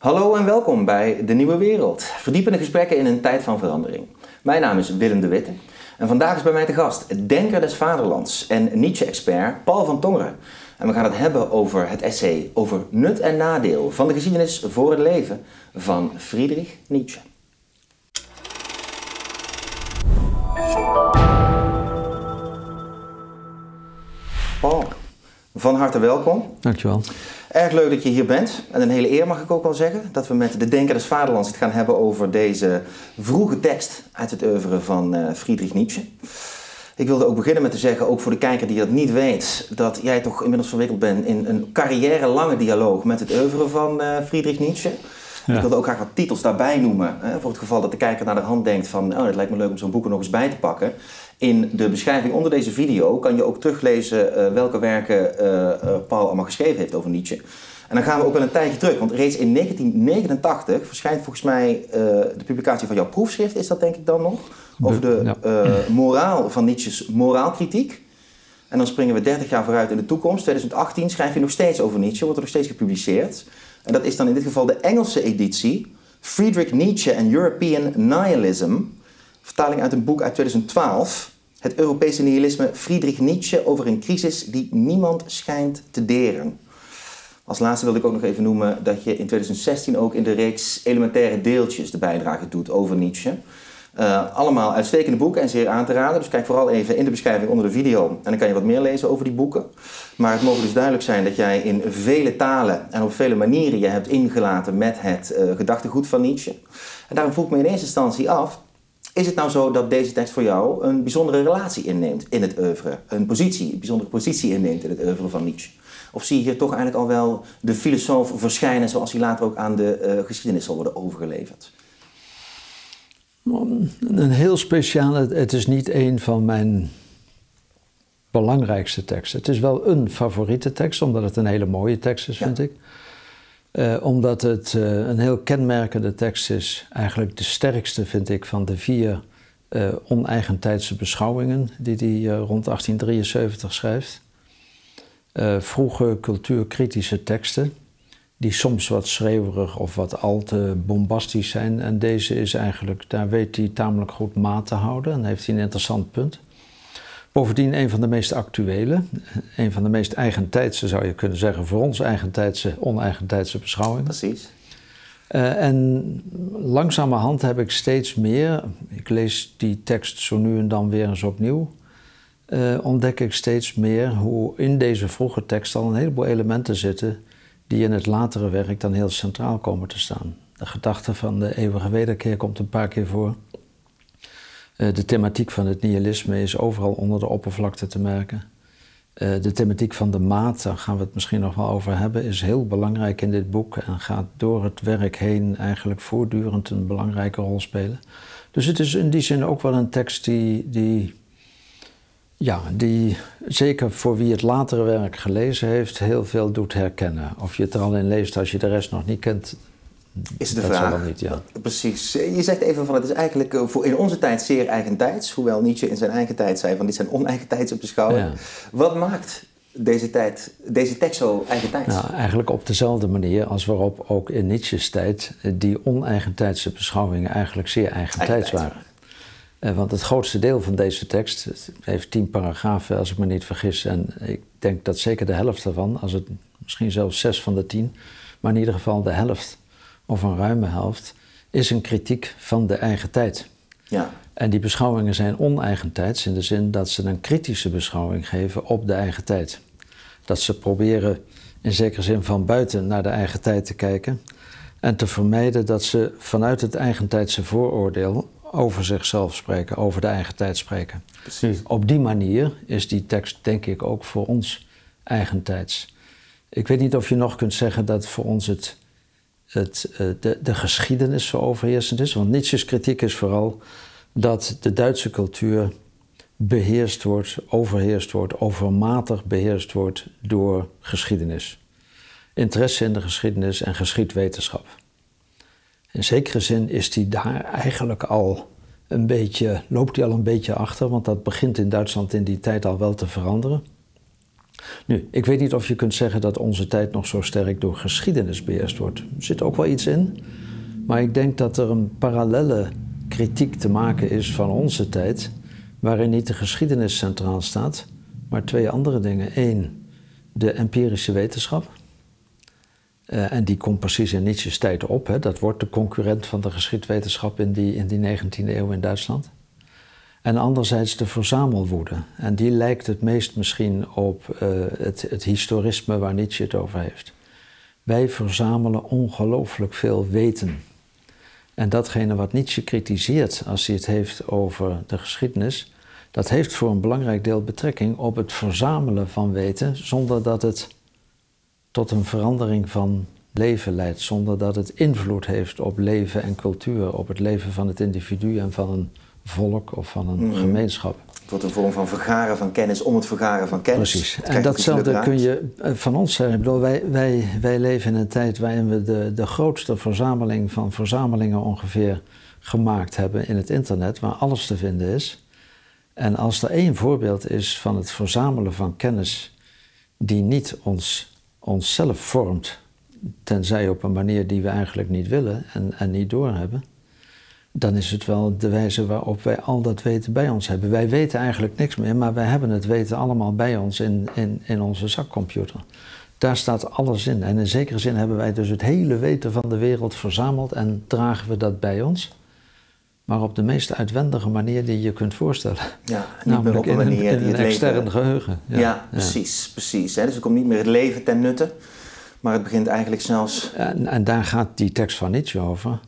Hallo en welkom bij De Nieuwe Wereld. Verdiepende gesprekken in een tijd van verandering. Mijn naam is Willem de Witte en vandaag is bij mij te gast Denker des Vaderlands en Nietzsche-expert Paul van Tongeren. En we gaan het hebben over het essay over nut en nadeel van de geschiedenis voor het leven van Friedrich Nietzsche. Van harte welkom. Dankjewel. Erg leuk dat je hier bent. En een hele eer mag ik ook wel zeggen. Dat we met de Denker des Vaderlands het gaan hebben over deze vroege tekst uit het oeuvre van uh, Friedrich Nietzsche. Ik wilde ook beginnen met te zeggen, ook voor de kijker die dat niet weet, dat jij toch inmiddels verwikkeld bent in een carrière-lange dialoog met het oeuvre van uh, Friedrich Nietzsche. Ik wilde ook graag wat titels daarbij noemen, hè, voor het geval dat de kijker naar de hand denkt van, oh, het lijkt me leuk om zo'n boek er nog eens bij te pakken. In de beschrijving onder deze video kan je ook teruglezen uh, welke werken uh, Paul allemaal geschreven heeft over Nietzsche. En dan gaan we ook wel een tijdje terug, want reeds in 1989 verschijnt volgens mij de publicatie van jouw proefschrift, is dat denk ik dan nog? Over de ja. moraal van Nietzsche's moraalkritiek. En dan springen we 30 jaar vooruit in de toekomst. 2018 schrijf je nog steeds over Nietzsche, wordt er nog steeds gepubliceerd. En dat is dan in dit geval de Engelse editie, Friedrich Nietzsche and European Nihilism. Vertaling uit een boek uit 2012. Het Europese nihilisme Friedrich Nietzsche over een crisis die niemand schijnt te deren. Als laatste wil ik ook nog even noemen dat je in 2016 ook in de reeks Elementaire Deeltjes de bijdrage doet over Nietzsche. Uh, allemaal uitstekende boeken en zeer aan te raden. Dus kijk vooral even in de beschrijving onder de video en dan kan je wat meer lezen over die boeken. Maar het mogen dus duidelijk zijn dat jij in vele talen en op vele manieren je hebt ingelaten met het uh, gedachtegoed van Nietzsche. En daarom vroeg ik me in eerste instantie af, is het nou zo dat deze tekst voor jou een bijzondere relatie inneemt in het oeuvre? Een positie, een bijzondere positie inneemt in het oeuvre van Nietzsche? Of zie je hier toch eigenlijk al wel de filosoof verschijnen zoals hij later ook aan de uh, geschiedenis zal worden overgeleverd? Een heel speciale, het is niet een van mijn belangrijkste teksten. Het is wel een favoriete tekst, omdat het een hele mooie tekst is, vind ik. Uh, omdat het uh, een heel kenmerkende tekst is, eigenlijk de sterkste, vind ik, van de vier uh, oneigentijdse beschouwingen die hij rond 1873 schrijft. vroege cultuurkritische teksten die soms wat schreeuwerig of wat al te bombastisch zijn. En deze is eigenlijk, daar weet hij tamelijk goed maat te houden en heeft hij een interessant punt. Bovendien een van de meest actuele, een van de meest eigentijdse zou je kunnen zeggen, voor ons eigentijdse, oneigentijdse beschouwingen. Precies. Uh, en langzamerhand heb ik steeds meer, ik lees die tekst zo nu en dan weer eens opnieuw, uh, ontdek ik steeds meer hoe in deze vroege tekst al een heleboel elementen zitten die in het latere werk dan heel centraal komen te staan. De gedachte van de eeuwige wederkeer komt een paar keer voor. Eh, de thematiek van het nihilisme is overal onder de oppervlakte te merken. Eh, de thematiek van de maat, daar gaan we het misschien nog wel over hebben, is heel belangrijk in dit boek en gaat door het werk heen eigenlijk voortdurend een belangrijke rol spelen. Dus het is in die zin ook wel een tekst die, die ja, die zeker voor wie het latere werk gelezen heeft, heel veel doet herkennen. Of je het er al in leest als je de rest nog niet kent, is de dat vraag. Niet, ja. Precies. Je zegt even van het is eigenlijk eh, voor in onze tijd zeer eigentijds, hoewel Nietzsche in zijn eigen tijd zei van dit zijn oneigentijdse beschouwingen. Ja. Wat maakt deze, tijd, deze tekst zo eigentijds? Nou, eigenlijk op dezelfde manier als waarop ook in Nietzsche's tijd die oneigentijdse beschouwingen eigenlijk zeer eigentijds waren. Eh, want het grootste deel van deze tekst heeft tien paragrafen, als ik me niet vergis. En ik denk dat zeker de helft daarvan, als het misschien zelfs zes van de tien, maar in ieder geval de helft of een ruime helft, is een kritiek van de eigen tijd. Ja. En die beschouwingen zijn oneigentijds in de zin dat ze een kritische beschouwing geven op de eigen tijd. Dat ze proberen in zekere zin van buiten naar de eigen tijd te kijken en te vermijden dat ze vanuit het eigentijdse vooroordeel over zichzelf spreken, over de eigen tijd spreken. Precies. Op die manier is die tekst, denk ik, ook voor ons eigentijds. Ik weet niet of je nog kunt zeggen dat voor ons het, eh, de, de geschiedenis zo overheersend is. Want Nietzsche's kritiek is vooral dat de Duitse cultuur beheerst wordt, overheerst wordt, overmatig beheerst wordt door geschiedenis. Interesse in de geschiedenis en geschiedwetenschap. In zekere zin is hij daar eigenlijk al een beetje, loopt hij al een beetje achter, want dat begint in Duitsland in die tijd al wel te veranderen. Nu, ik weet niet of je kunt zeggen dat onze tijd nog zo sterk door geschiedenis beheerst wordt. Er zit ook wel iets in. Maar ik denk dat er een parallelle kritiek te maken is van onze tijd, waarin niet de geschiedenis centraal staat, maar twee andere dingen. Eén, de empirische wetenschap. Uh, en die komt precies in Nietzsche's tijd op. Hè. Dat wordt de concurrent van de geschiedwetenschap in die, in die 19e eeuw in Duitsland. En anderzijds de verzamelwoede. En die lijkt het meest misschien op uh, het, het historisme waar Nietzsche het over heeft. Wij verzamelen ongelooflijk veel weten. En datgene wat Nietzsche kritiseert als hij het heeft over de geschiedenis, dat heeft voor een belangrijk deel betrekking op het verzamelen van weten zonder dat het tot een verandering van leven leidt, zonder dat het invloed heeft op leven en cultuur, op het leven van het individu en van een volk of van een Mhm. gemeenschap. Het wordt een vorm van vergaren van kennis om het vergaren van kennis. Precies. En datzelfde kun je eh, van ons zeggen. Ik bedoel, wij, wij, wij leven in een tijd waarin we de, de grootste verzameling van verzamelingen ongeveer gemaakt hebben in het internet, waar alles te vinden is. En als er één voorbeeld is van het verzamelen van kennis die niet ons, onszelf vormt, tenzij op een manier die we eigenlijk niet willen en, en niet doorhebben, dan is het wel de wijze waarop wij al dat weten bij ons hebben. Wij weten eigenlijk niks meer, maar wij hebben het weten allemaal bij ons in, in, in onze zakcomputer. Daar staat alles in. En in zekere zin hebben wij dus het hele weten van de wereld verzameld en dragen we dat bij ons. Maar op de meest uitwendige manier die je kunt voorstellen. Ja, niet meer Namelijk op een in een, manier in die een het extern leven... geheugen. Ja, precies, precies. Hè? Dus er komt niet meer het leven ten nutte, maar het begint eigenlijk zelfs... En, en daar gaat die tekst van Nietzsche over.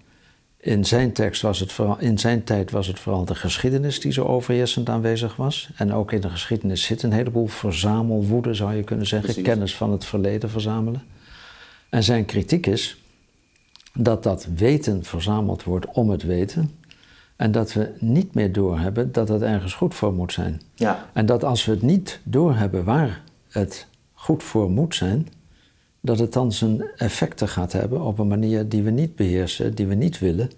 In zijn, tekst was het vooral, in zijn tijd was het vooral de geschiedenis die zo overheersend aanwezig was. En ook in de geschiedenis zit een heleboel verzamelwoede, zou je kunnen zeggen. Precies. Kennis van het verleden verzamelen. En zijn kritiek is dat dat weten verzameld wordt om het weten. En dat we niet meer doorhebben dat het ergens goed voor moet zijn. Ja, En dat als we het niet doorhebben waar het goed voor moet zijn, dat het dan zijn effecten gaat hebben op een manier die we niet beheersen, die we niet willen,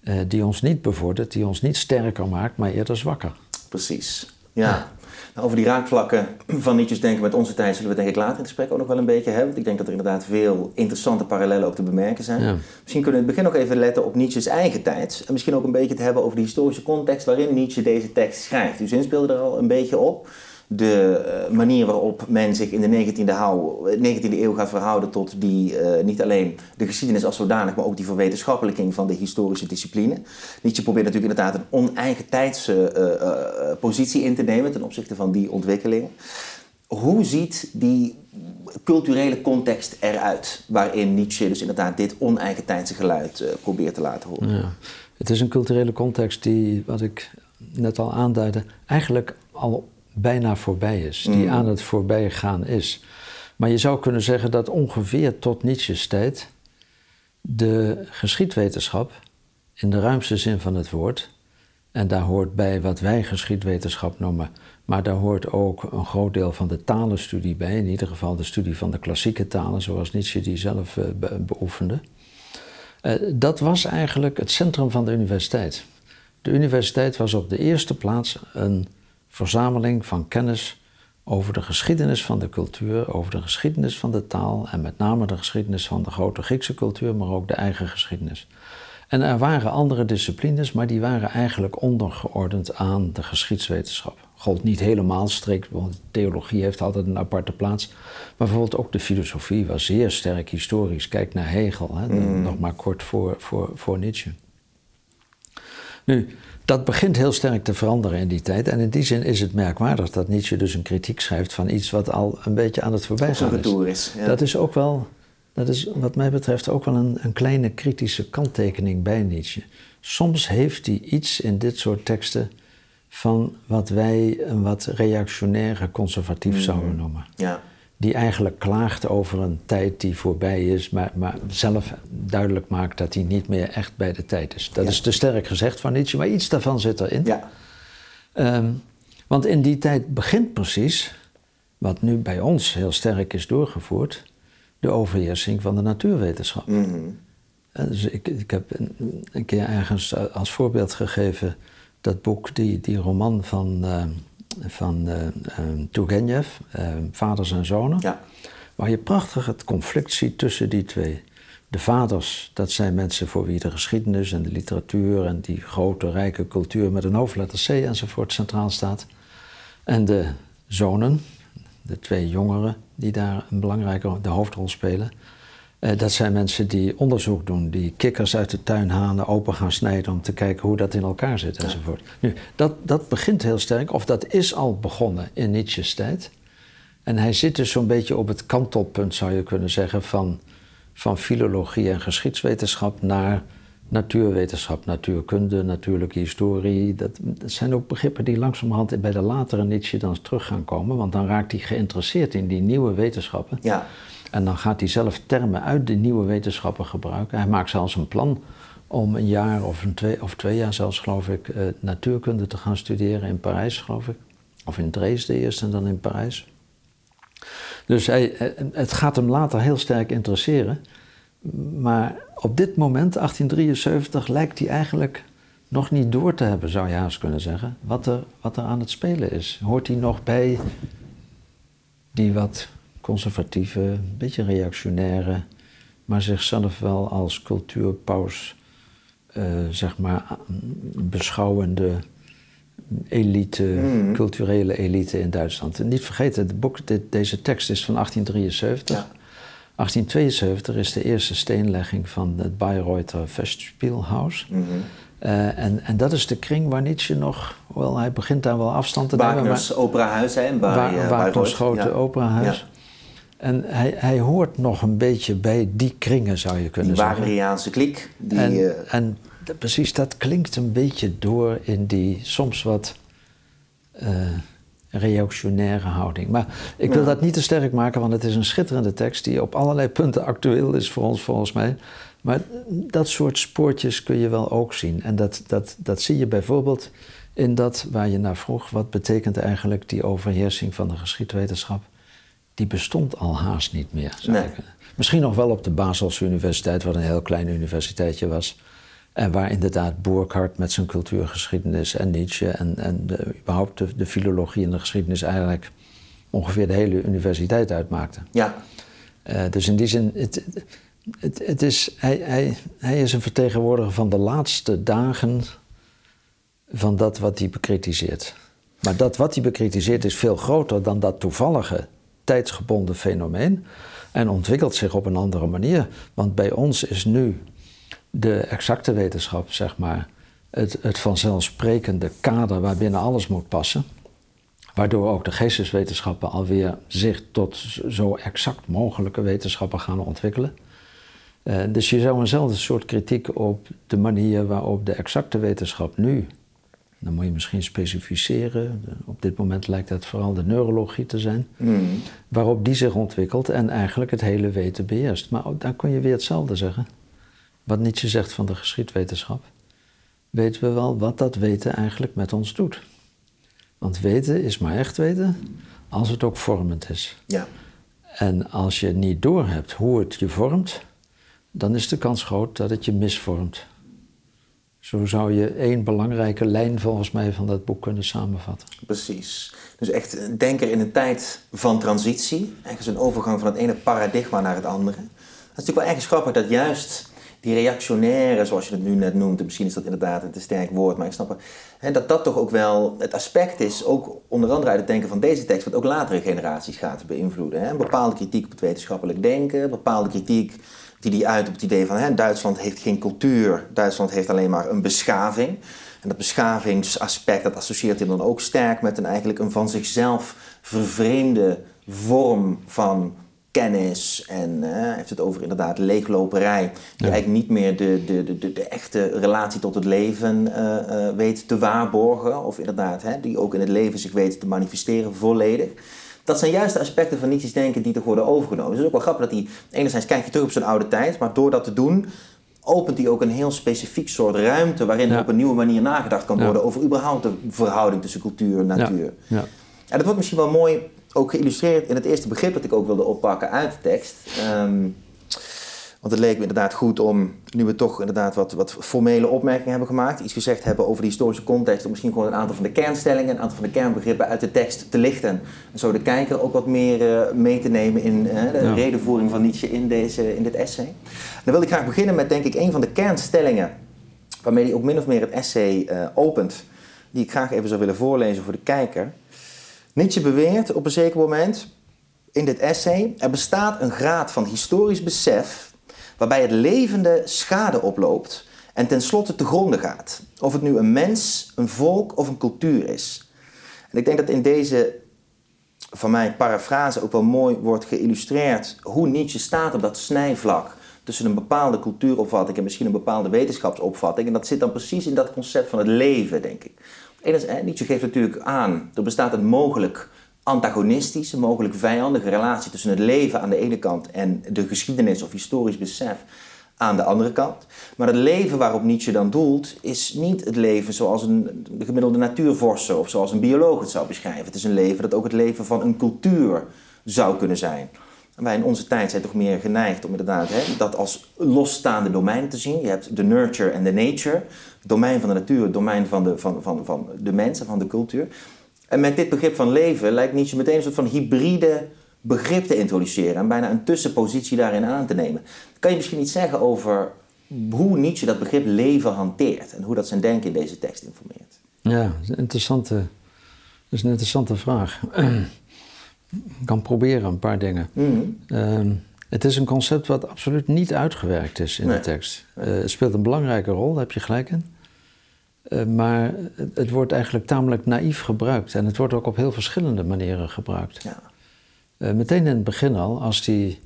eh, die ons niet bevordert, die ons niet sterker maakt, maar eerder zwakker. precies. Ja. Nou, over die raakvlakken van Nietzsche's denken met onze tijd zullen we het denk ik later in het gesprek ook nog wel een beetje hebben. Want ik denk dat er inderdaad veel interessante parallellen ook te bemerken zijn. Ja. Misschien kunnen we in het begin nog even letten op Nietzsche's eigen tijd. En misschien ook een beetje te hebben over de historische context waarin Nietzsche deze tekst schrijft. U zinspeelde er al een beetje op. De eh, manier waarop men zich in de 19e, hou, 19e eeuw gaat verhouden tot die, eh, niet alleen de geschiedenis als zodanig, maar ook die verwetenschappelijking van de historische discipline. Nietzsche probeert natuurlijk inderdaad een oneigentijdse tijdse eh, positie in te nemen ten opzichte van die ontwikkelingen. Hoe ziet die culturele context eruit waarin Nietzsche dus inderdaad dit oneigentijdse geluid eh, probeert te laten horen? Ja. Het is een culturele context die, wat ik net al aanduidde, eigenlijk al bijna voorbij is, die Mm. aan het voorbijgaan is. Maar je zou kunnen zeggen dat ongeveer tot Nietzsche's tijd de geschiedwetenschap, in de ruimste zin van het woord, en daar hoort bij wat wij geschiedwetenschap noemen, maar daar hoort ook een groot deel van de talenstudie bij, in ieder geval de studie van de klassieke talen, zoals Nietzsche die zelf eh, be- beoefende. Eh, dat was eigenlijk het centrum van de universiteit. De universiteit was op de eerste plaats een verzameling van kennis over de geschiedenis van de cultuur, over de geschiedenis van de taal en met name de geschiedenis van de grote Griekse cultuur, maar ook de eigen geschiedenis. En er waren andere disciplines, maar die waren eigenlijk ondergeordend aan de geschiedswetenschap. Gold niet helemaal strikt, want theologie heeft altijd een aparte plaats. Maar bijvoorbeeld ook de filosofie was zeer sterk historisch. Kijk naar Hegel, hè, nog maar kort voor, voor, voor Nietzsche. Nu, dat begint heel sterk te veranderen in die tijd. En in die zin is het merkwaardig dat Nietzsche dus een kritiek schrijft van iets wat al een beetje aan het voorbijgaan is. is. Ja. Dat is ook wel, dat is wat mij betreft ook wel een, een kleine kritische kanttekening bij Nietzsche. Soms heeft hij iets in dit soort teksten van wat wij een wat reactionaire conservatief zouden noemen. ja. Die eigenlijk klaagt over een tijd die voorbij is, maar, maar zelf duidelijk maakt dat hij niet meer echt bij de tijd is. Dat Ja. is te sterk gezegd van Nietzsche, maar iets daarvan zit erin. ja. Ehm, want in die tijd begint precies, wat nu bij ons heel sterk is doorgevoerd, de overheersing van de natuurwetenschap. Mhm. Eh, Dus ik, ik heb een, een keer ergens als voorbeeld gegeven dat boek, die, die roman van, eh, van uh, Turgenev, Vaders en Zonen. Ja. Waar je prachtig het conflict ziet tussen die twee. De vaders, dat zijn mensen voor wie de geschiedenis en de literatuur en die grote rijke cultuur met een hoofdletter C enzovoort centraal staat. En de zonen, de twee jongeren die daar een belangrijke de hoofdrol spelen. Eh, dat zijn mensen die onderzoek doen, die kikkers uit de tuin halen, open gaan snijden om te kijken hoe dat in elkaar zit enzovoort. Nu, dat, dat begint heel sterk, of dat is al begonnen in Nietzsche's tijd. En hij zit dus zo'n beetje op het kantelpunt, zou je kunnen zeggen, van, van filologie en geschiedswetenschap naar natuurwetenschap, natuurkunde, natuurlijke historie. Dat, dat, zijn ook begrippen die langzamerhand bij de latere Nietzsche dan terug gaan komen. Want dan raakt hij geïnteresseerd in die nieuwe wetenschappen. Ja. En dan gaat hij zelf termen uit de nieuwe wetenschappen gebruiken. Hij maakt zelfs een plan om een jaar of, een twee, of twee jaar zelfs, geloof ik, eh, natuurkunde te gaan studeren in Parijs, geloof ik. Of in Dresden eerst en dan in Parijs. Dus hij, eh, het gaat hem later heel sterk interesseren. Maar op dit moment, 1873, lijkt hij eigenlijk nog niet door te hebben, zou je haast kunnen zeggen, wat er, wat er aan het spelen is. Hoort hij nog bij die wat conservatieve, een beetje reactionaire, maar zichzelf wel als cultuurpaus, uh, zeg maar, beschouwende elite, mm. culturele elite in Duitsland. En niet vergeten, het boek, dit, deze tekst is van 1873. Ja. 1872 is de eerste steenlegging van het Bayreuther Festspielhaus. Mm uh, en, en dat is de kring waar Nietzsche nog, wel, hij begint daar wel afstand te nemen. Wagner's operahuis, hè? In Wagner's grote ja. operahuis. Ja. En hij, hij hoort nog een beetje bij die kringen, zou je kunnen die zeggen. Die Wagneriaanse kliek. Die, en, uh... en precies, dat klinkt een beetje door in die soms wat uh, reactionaire houding. Maar ik wil dat niet te sterk maken, want het is een schitterende tekst die op allerlei punten actueel is voor ons, volgens mij. Maar dat soort spoortjes kun je wel ook zien. En dat, dat, dat zie je bijvoorbeeld in dat waar je naar vroeg, wat betekent eigenlijk die overheersing van de geschiedwetenschap? Die bestond al haast niet meer. Nee. Misschien nog wel op de Baselse Universiteit, wat een heel klein universiteitje was. En waar inderdaad Burckhardt met zijn cultuurgeschiedenis en Nietzsche en, en de, überhaupt de, de, filologie en de geschiedenis eigenlijk ongeveer de hele universiteit uitmaakten. Ja. Uh, dus in die zin, het, het, het is, hij, hij, hij is een vertegenwoordiger van de laatste dagen van dat wat hij bekritiseert. Maar dat wat hij bekritiseert is veel groter dan dat toevallige tijdsgebonden fenomeen en ontwikkelt zich op een andere manier. Want bij ons is nu de exacte wetenschap, zeg maar, het, het vanzelfsprekende kader waarbinnen alles moet passen. Waardoor ook de geesteswetenschappen alweer zich tot zo exact mogelijke wetenschappen gaan ontwikkelen. Uh, dus je zou eenzelfde soort kritiek op de manier waarop de exacte wetenschap nu, dan moet je misschien specificeren, op dit moment lijkt het vooral de neurologie te zijn, mm. waarop die zich ontwikkelt en eigenlijk het hele weten beheerst. Maar ook, daar kun je weer hetzelfde zeggen. Wat Nietzsche zegt van de geschiedwetenschap, weten we wel wat dat weten eigenlijk met ons doet. Want weten is maar echt weten als het ook vormend is. Ja. En als je niet doorhebt hoe het je vormt, dan is de kans groot dat het je misvormt. Zo zou je één belangrijke lijn volgens mij van dat boek kunnen samenvatten. Precies. Dus echt een denker in een tijd van transitie. Eigenlijk een overgang van het ene paradigma naar het andere. Het is natuurlijk wel erg grappig dat juist die reactionaire, zoals je het nu net noemt, misschien is dat inderdaad een te sterk woord, maar ik snap hè, dat dat toch ook wel het aspect is, ook onder andere uit het denken van deze tekst, wat ook latere generaties gaat beïnvloeden. Hè. Bepaalde kritiek op het wetenschappelijk denken, bepaalde kritiek die die uit op het idee van hè, Duitsland heeft geen cultuur, Duitsland heeft alleen maar een beschaving. En dat beschavingsaspect, dat associeert hij dan ook sterk met een eigenlijk een van zichzelf vervreemde vorm van kennis en uh, heeft het over inderdaad leegloperij. Die eigenlijk niet meer de, de, de, de, echte relatie tot het leven uh, uh, weet te waarborgen. Of inderdaad, hè, die ook in het leven zich weet te manifesteren volledig. Dat zijn juist de aspecten van Nietzsche's denken die toch worden overgenomen. Dus het is ook wel grappig dat hij, enerzijds kijkt je terug op zijn oude tijd, maar door dat te doen, opent hij ook een heel specifiek soort ruimte waarin ja. op een nieuwe manier nagedacht kan worden over überhaupt de verhouding tussen cultuur en natuur. Ja. En dat wordt misschien wel mooi ook geïllustreerd in het eerste begrip dat ik ook wilde oppakken uit de tekst. Um, Want het leek me inderdaad goed om, nu we toch inderdaad wat, wat formele opmerkingen hebben gemaakt, iets gezegd hebben over de historische context, om misschien gewoon een aantal van de kernstellingen, een aantal van de kernbegrippen uit de tekst te lichten. En zo de kijker ook wat meer uh, mee te nemen in uh, de redenvoering van Nietzsche in, deze, in dit essay. dan wil ik graag beginnen met denk ik een van de kernstellingen waarmee hij ook min of meer het essay uh, opent, die ik graag even zou willen voorlezen voor de kijker. Nietzsche beweert op een zeker moment in dit essay: er bestaat een graad van historisch besef waarbij het levende schade oploopt en tenslotte te gronden gaat. Of het nu een mens, een volk of een cultuur is. En ik denk dat in deze, van mijn parafrase, ook wel mooi wordt geïllustreerd hoe Nietzsche staat op dat snijvlak tussen een bepaalde cultuuropvatting en misschien een bepaalde wetenschapsopvatting. En dat zit dan precies in dat concept van het leven, denk ik. Nietzsche geeft natuurlijk aan, er bestaat een mogelijk antagonistische, mogelijk vijandige relatie tussen het leven aan de ene kant en de geschiedenis of historisch besef aan de andere kant. Maar het leven waarop Nietzsche dan doelt, is niet het leven zoals een de gemiddelde natuurvorser of zoals een bioloog het zou beschrijven. Het is een leven dat ook het leven van een cultuur zou kunnen zijn. Wij in onze tijd zijn toch meer geneigd om inderdaad hè, dat als losstaande domein te zien. Je hebt de nurture en de nature, het domein van de natuur, het domein van de, van, van, van de mensen, van de cultuur. En met dit begrip van leven lijkt Nietzsche meteen een soort van hybride begrip te introduceren en bijna een tussenpositie daarin aan te nemen. Kan je misschien iets zeggen over hoe Nietzsche dat begrip leven hanteert en hoe dat zijn denken in deze tekst informeert? Ja, dat is een interessante, dat is een interessante vraag. Ik kan proberen een paar dingen. Mhm. Ehm, het is een concept wat absoluut niet uitgewerkt is in de tekst. Uh, het speelt een belangrijke rol, daar heb je gelijk in. Eh, maar het, wordt eigenlijk tamelijk naïef gebruikt. En het wordt ook op heel verschillende manieren gebruikt. Ja. Uh, meteen in het begin al, als die.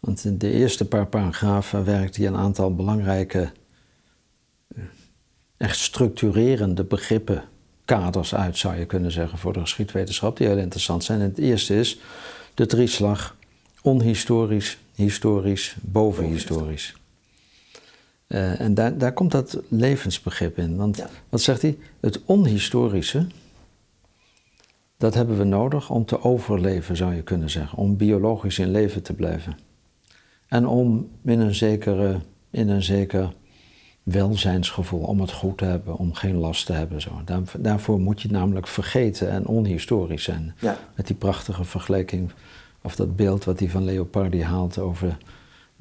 Want in de eerste paar paragrafen werkt hij een aantal belangrijke. echt structurerende begrippen kaders uit, zou je kunnen zeggen, voor de geschiedwetenschap, die heel interessant zijn. En het eerste is de drieslag onhistorisch, historisch, bovenhistorisch. Uh, en daar, daar komt dat levensbegrip in. Want wat zegt hij? Het onhistorische, dat hebben we nodig om te overleven, zou je kunnen zeggen. Om biologisch in leven te blijven. En om in een, zekere, in een zeker welzijnsgevoel, om het goed te hebben, om geen last te hebben. Zo. Daar, daarvoor moet je namelijk vergeten en onhistorisch zijn. Ja. Met die prachtige vergelijking, of dat beeld wat hij van Leopardi haalt over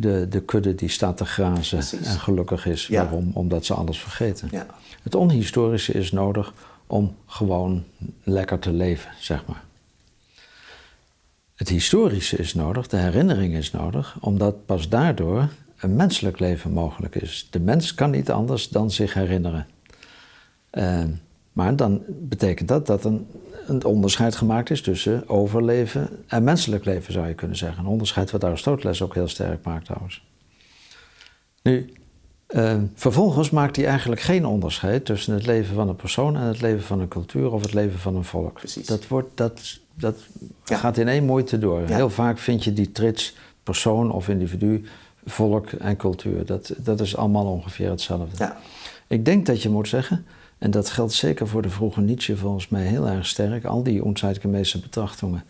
de, de kudde die staat te grazen en gelukkig is. Waarom? Omdat ze alles vergeten. Ja. Het onhistorische is nodig om gewoon lekker te leven, zeg maar. Het historische is nodig, de herinnering is nodig, omdat pas daardoor een menselijk leven mogelijk is. De mens kan niet anders dan zich herinneren. Uh, maar dan betekent dat dat een, een, onderscheid gemaakt is tussen overleven en menselijk leven, zou je kunnen zeggen. Een onderscheid wat Aristoteles ook heel sterk maakt trouwens. Nu, uh, vervolgens maakt hij eigenlijk geen onderscheid tussen het leven van een persoon en het leven van een cultuur of het leven van een volk. Precies. Dat, wordt, dat, dat gaat in één moeite door. Heel vaak vind je die trits persoon of individu volk en cultuur. Dat, dat is allemaal ongeveer hetzelfde. Ja. Ik denk dat je moet zeggen, en dat geldt zeker voor de vroege Nietzsche volgens mij heel erg sterk, al die onzeitgemäße betrachtingen,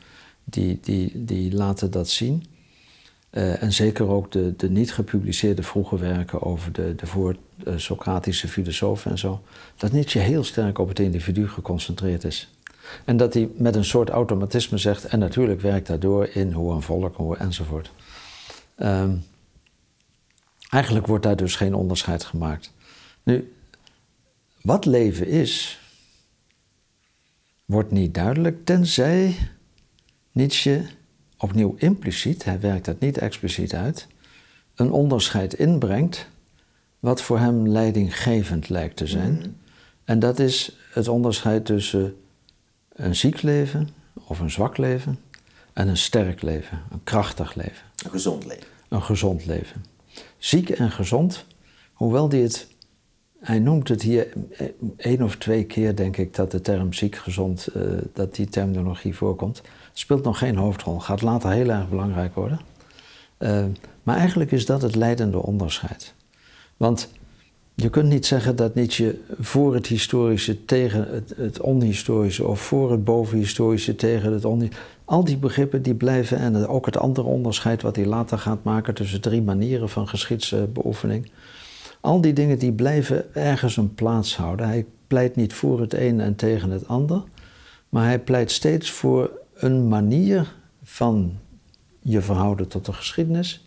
die, die, die laten dat zien. Uh, en zeker ook de, de niet gepubliceerde vroege werken over de, de voor-Socratische filosofen en zo. Dat Nietzsche heel sterk op het individu geconcentreerd is. En dat hij met een soort automatisme zegt, en natuurlijk werkt daardoor in hoe een volk, hoe enzovoort. Um, Eigenlijk wordt daar dus geen onderscheid gemaakt. Nu, wat leven is, wordt niet duidelijk tenzij Nietzsche opnieuw impliciet, hij werkt dat niet expliciet uit, een onderscheid inbrengt wat voor hem leidinggevend lijkt te zijn. Mhm. En dat is het onderscheid tussen een ziek leven of een zwak leven en een sterk leven, een krachtig leven. Een gezond leven. Een gezond leven ziek en gezond, hoewel die het, hij noemt het hier één of twee keer, denk ik, dat de term ziek, gezond, uh, dat die terminologie voorkomt. Speelt nog geen hoofdrol, gaat later heel erg belangrijk worden. Uh, maar eigenlijk is dat het leidende onderscheid. Want je kunt niet zeggen dat Nietzsche voor het historische tegen het, het onhistorische of voor het bovenhistorische tegen het onhistorische. al die begrippen die blijven, en ook het andere onderscheid wat hij later gaat maken tussen drie manieren van geschiedsbeoefening. Al die dingen die blijven ergens een plaats houden. Hij pleit niet voor het een en tegen het ander, maar hij pleit steeds voor een manier van je verhouden tot de geschiedenis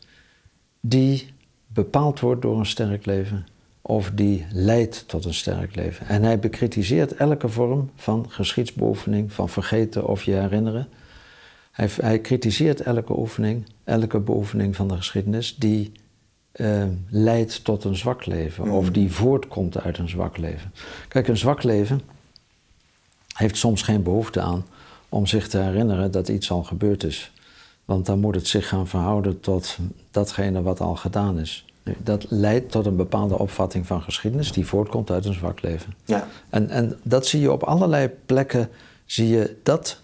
die bepaald wordt door een sterk leven of die leidt tot een sterk leven. En hij bekritiseert elke vorm van geschiedsbeoefening, van vergeten of je herinneren. Hij, hij kritiseert elke oefening, elke beoefening van de geschiedenis die uh, leidt tot een zwak leven of mm. die voortkomt uit een zwak leven. Kijk, een zwak leven heeft soms geen behoefte aan om zich te herinneren dat iets al gebeurd is. Want dan moet het zich gaan verhouden tot datgene wat al gedaan is. Dat leidt tot een bepaalde opvatting van geschiedenis die voortkomt uit een zwak leven. Ja. En, en dat zie je op allerlei plekken, zie je dat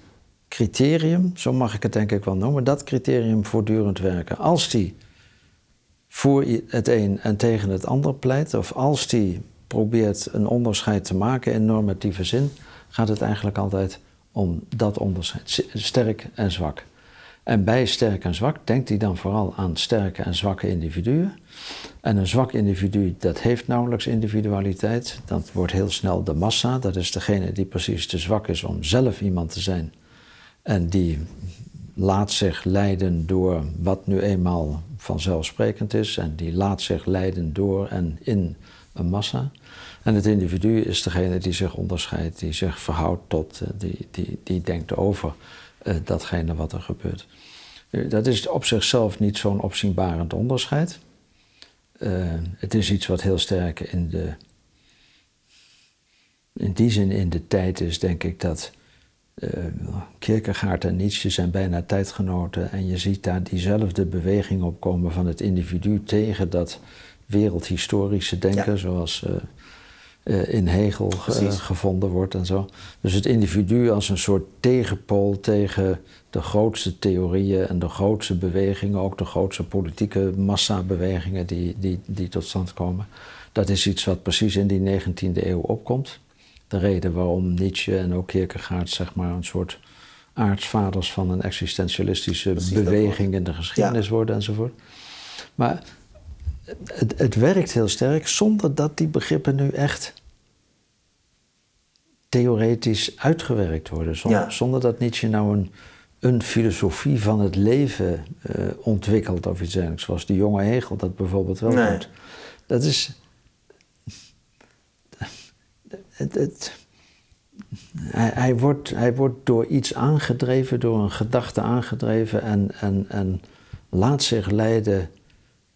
criterium, zo mag ik het denk ik wel noemen, dat criterium voortdurend werken. Als die voor het een en tegen het ander pleit, of als die probeert een onderscheid te maken in normatieve zin, gaat het eigenlijk altijd om dat onderscheid, sterk en zwak. En bij sterk en zwak denkt hij dan vooral aan sterke en zwakke individuen. En een zwak individu, dat heeft nauwelijks individualiteit. Dat wordt heel snel de massa. Dat is degene die precies te zwak is om zelf iemand te zijn. En die laat zich leiden door wat nu eenmaal vanzelfsprekend is. En die laat zich leiden door en in een massa. En het individu is degene die zich onderscheidt, die zich verhoudt tot, eh, die, die, die denkt over uh, datgene wat er gebeurt. Uh, dat is op zichzelf niet zo'n opzienbarend onderscheid. Het is iets wat heel sterk in de. In die zin in de tijd is, denk ik, dat Kierkegaard en Nietzsche zijn bijna tijdgenoten. En je ziet daar diezelfde beweging opkomen van het individu tegen dat wereldhistorische denken, zoals uh, in Hegel gevonden wordt en zo. Dus het individu als een soort tegenpool tegen de grootste theorieën en de grootste bewegingen, ook de grootste politieke massabewegingen die, die, die tot stand komen. Dat is iets wat precies in die 19e eeuw opkomt. De reden waarom Nietzsche en ook Kierkegaard zeg maar een soort aartsvaders van een existentialistische beweging in de geschiedenis worden enzovoort. Maar het, het, werkt heel sterk zonder dat die begrippen nu echt theoretisch uitgewerkt worden. Zonder, zonder dat Nietzsche nou een, een filosofie van het leven uh, ontwikkelt of iets dergelijks. Zoals die jonge Hegel dat bijvoorbeeld wel nee. doet. Dat is. Het, het, hij, hij, wordt, hij wordt door iets aangedreven, door een gedachte aangedreven en, en, en laat zich leiden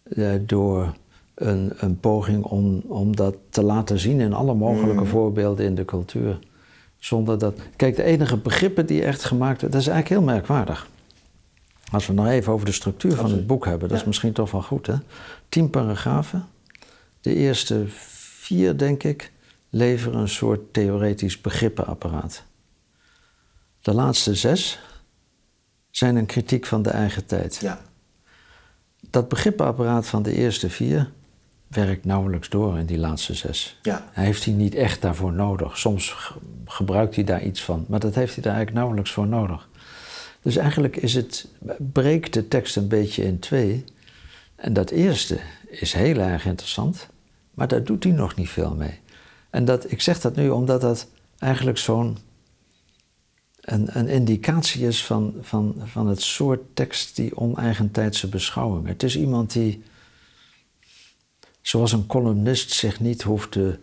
uh, door een, een, poging om, om dat te laten zien in alle mogelijke mm. voorbeelden in de cultuur. Zonder dat. Kijk, de enige begrippen die echt gemaakt worden, dat is eigenlijk heel merkwaardig. Als we nog even over de structuur van het boek hebben, dat is misschien toch wel goed, hè? Tien paragrafen. De eerste vier, denk ik, leveren een soort theoretisch begrippenapparaat. De laatste zes zijn een kritiek van de eigen tijd. Ja dat begrippenapparaat van de eerste vier werkt nauwelijks door in die laatste zes. Ja. Hij heeft hij niet echt daarvoor nodig. Soms gebruikt hij daar iets van, maar dat heeft hij daar eigenlijk nauwelijks voor nodig. Dus eigenlijk is het, breekt de tekst een beetje in twee. En dat eerste is heel erg interessant, maar daar doet hij nog niet veel mee. En dat, ik zeg dat nu omdat dat eigenlijk zo'n een, een indicatie is van, van, van het soort tekst die oneigentijdse beschouwing. Het is iemand die, zoals een columnist, zich niet hoeft te,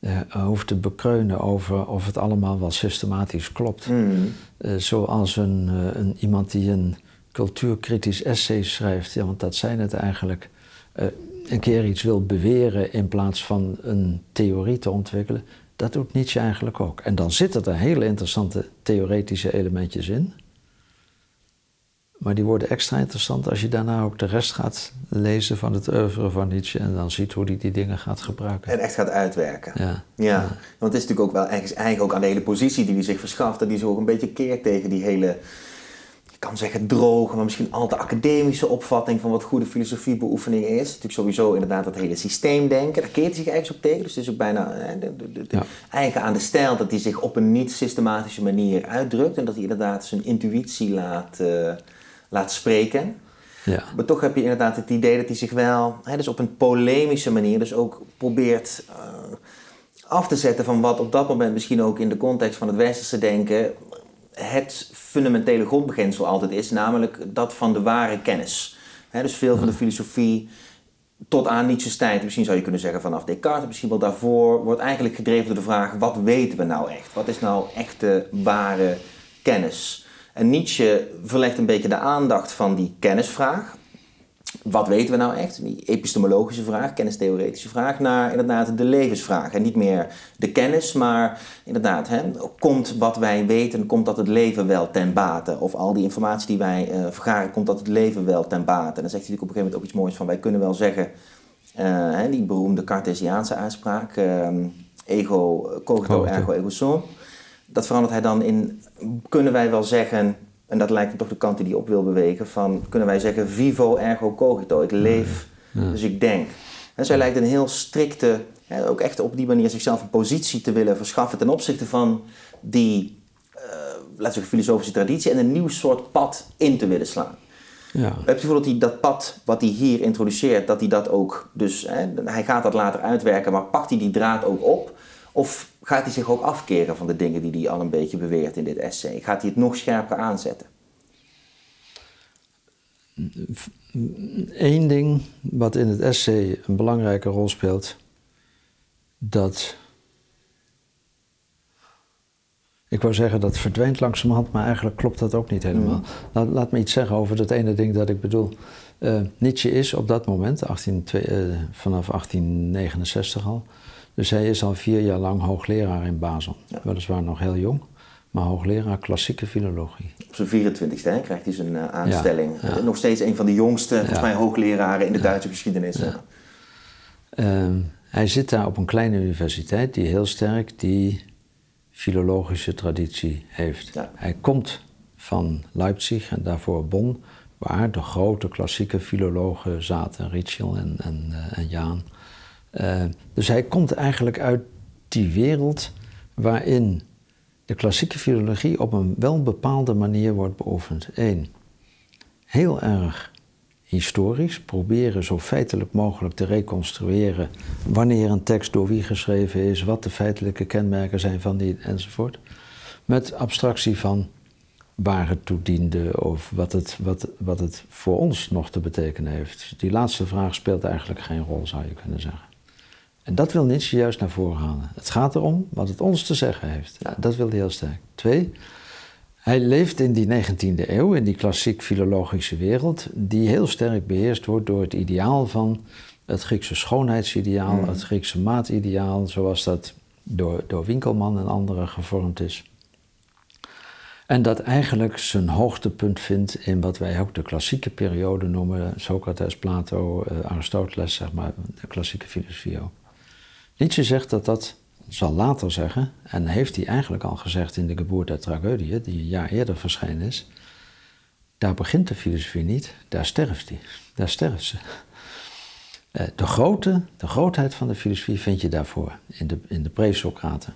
uh, hoeft te bekreunen over of het allemaal wel systematisch klopt. Mm. Uh, zoals een, uh, een, iemand die een cultuurkritisch essay schrijft, ja, want dat zijn het eigenlijk. Een keer iets wil beweren in plaats van een theorie te ontwikkelen. Dat doet Nietzsche eigenlijk ook. En dan zitten er hele interessante theoretische elementjes in. Maar die worden extra interessant als je daarna ook de rest gaat lezen van het oeuvre van Nietzsche en dan ziet hoe hij die dingen gaat gebruiken. En echt gaat uitwerken. Ja. ja. Want het is natuurlijk ook wel eigenlijk, eigenlijk ook aan de hele positie die hij zich verschaft, dat hij zo een beetje keert tegen die hele je kan zeggen droge, maar misschien al te academische opvatting van wat goede filosofiebeoefening is. Natuurlijk sowieso inderdaad dat hele systeemdenken, daar keert hij zich eigenlijk op tegen. Dus het is ook bijna de, de, de, eigen aan de stijl dat hij zich op een niet systematische manier uitdrukt. En dat hij inderdaad zijn intuïtie laat, uh, laat spreken. Ja. Maar toch heb je inderdaad het idee dat hij zich wel, hè, dus op een polemische manier, dus ook probeert uh, af te zetten van wat op dat moment misschien ook in de context van het westerse denken het fundamentele grondbeginsel altijd is, namelijk dat van de ware kennis. dus veel van de filosofie tot aan Nietzsche's tijd, misschien zou je kunnen zeggen vanaf Descartes, misschien wel daarvoor, wordt eigenlijk gedreven door de vraag: wat weten we nou echt? Wat is nou echte ware kennis? En Nietzsche verlegt een beetje de aandacht van die kennisvraag wat weten we nou echt? Die epistemologische vraag, kennistheoretische vraag, naar inderdaad de levensvraag. En niet meer de kennis, maar inderdaad, hè, komt wat wij weten, komt dat het leven wel ten bate? Of al die informatie die wij uh, vergaren, komt dat het leven wel ten bate? En dan zegt hij natuurlijk op een gegeven moment ook iets moois van, wij kunnen wel zeggen, uh, hè, die beroemde Cartesiaanse uitspraak, uh, ego cogito ergo ego sum. Dat verandert hij dan in, kunnen wij wel zeggen en dat lijkt me toch de kant die hij op wil bewegen. Van, kunnen wij zeggen, vivo ergo cogito. Ik leef, dus ik denk. En zij lijkt een heel strikte, hè, ook echt op die manier zichzelf een positie te willen verschaffen ten opzichte van die, uh, laten we zeggen, filosofische traditie en een nieuw soort pad in te willen slaan. Ja. Heb je het gevoel dat hij dat pad wat hij hier introduceert, dat hij dat ook, dus hè, hij gaat dat later uitwerken, maar pakt hij die draad ook op? Of gaat hij zich ook afkeren van de dingen die hij al een beetje beweert in dit essay? Gaat hij het nog scherper aanzetten? Eén ding wat in het essay een belangrijke rol speelt, dat. Ik wou zeggen dat verdwijnt langzamerhand, maar eigenlijk klopt dat ook niet helemaal. Mm. Laat, me iets zeggen over dat ene ding dat ik bedoel. Uh, Nietzsche is op dat moment, 18, uh, vanaf 1869 al, dus hij is al vier jaar lang hoogleraar in Basel. Weliswaar nog heel jong, maar hoogleraar klassieke filologie. Op zijn 24 e krijgt hij zijn uh, aanstelling. Nog steeds een van de jongste, volgens mij, hoogleraren in de Duitse geschiedenis. Uh, hij zit daar op een kleine universiteit die heel sterk die filologische traditie heeft. Hij komt van Leipzig en daarvoor Bonn, waar de grote klassieke filologen zaten, Ritschl en, en, uh, en Jaan. Uh, dus hij komt eigenlijk uit die wereld waarin de klassieke filologie op een wel bepaalde manier wordt beoefend. Eén, heel erg historisch, proberen zo feitelijk mogelijk te reconstrueren wanneer een tekst door wie geschreven is, wat de feitelijke kenmerken zijn van die enzovoort. Met abstractie van waar het toe diende of wat het, wat, wat het voor ons nog te betekenen heeft. Die laatste vraag speelt eigenlijk geen rol, zou je kunnen zeggen. En dat wil Nietzsche juist naar voren halen. Het gaat erom wat het ons te zeggen heeft. Ja. Dat wil hij heel sterk. Twee, hij leeft in die 19e eeuw, in die klassiek filologische wereld, die heel sterk beheerst wordt door het ideaal van het Griekse schoonheidsideaal, mm. het Griekse maatideaal, zoals dat door, door Winkelman en anderen gevormd is. En dat eigenlijk zijn hoogtepunt vindt in wat wij ook de klassieke periode noemen, Socrates, Plato, eh, Aristoteles, zeg maar, de klassieke filosofie ook. Nietzsche zegt dat dat zal later zeggen, en heeft hij eigenlijk al gezegd in de Geboorte der Tragödie, die een jaar eerder verschenen is. Daar begint de filosofie niet, daar sterft hij. Daar sterft ze. Eh, de, grote, de grootheid van de filosofie vind je daarvoor, in de, in de pre-Socraten.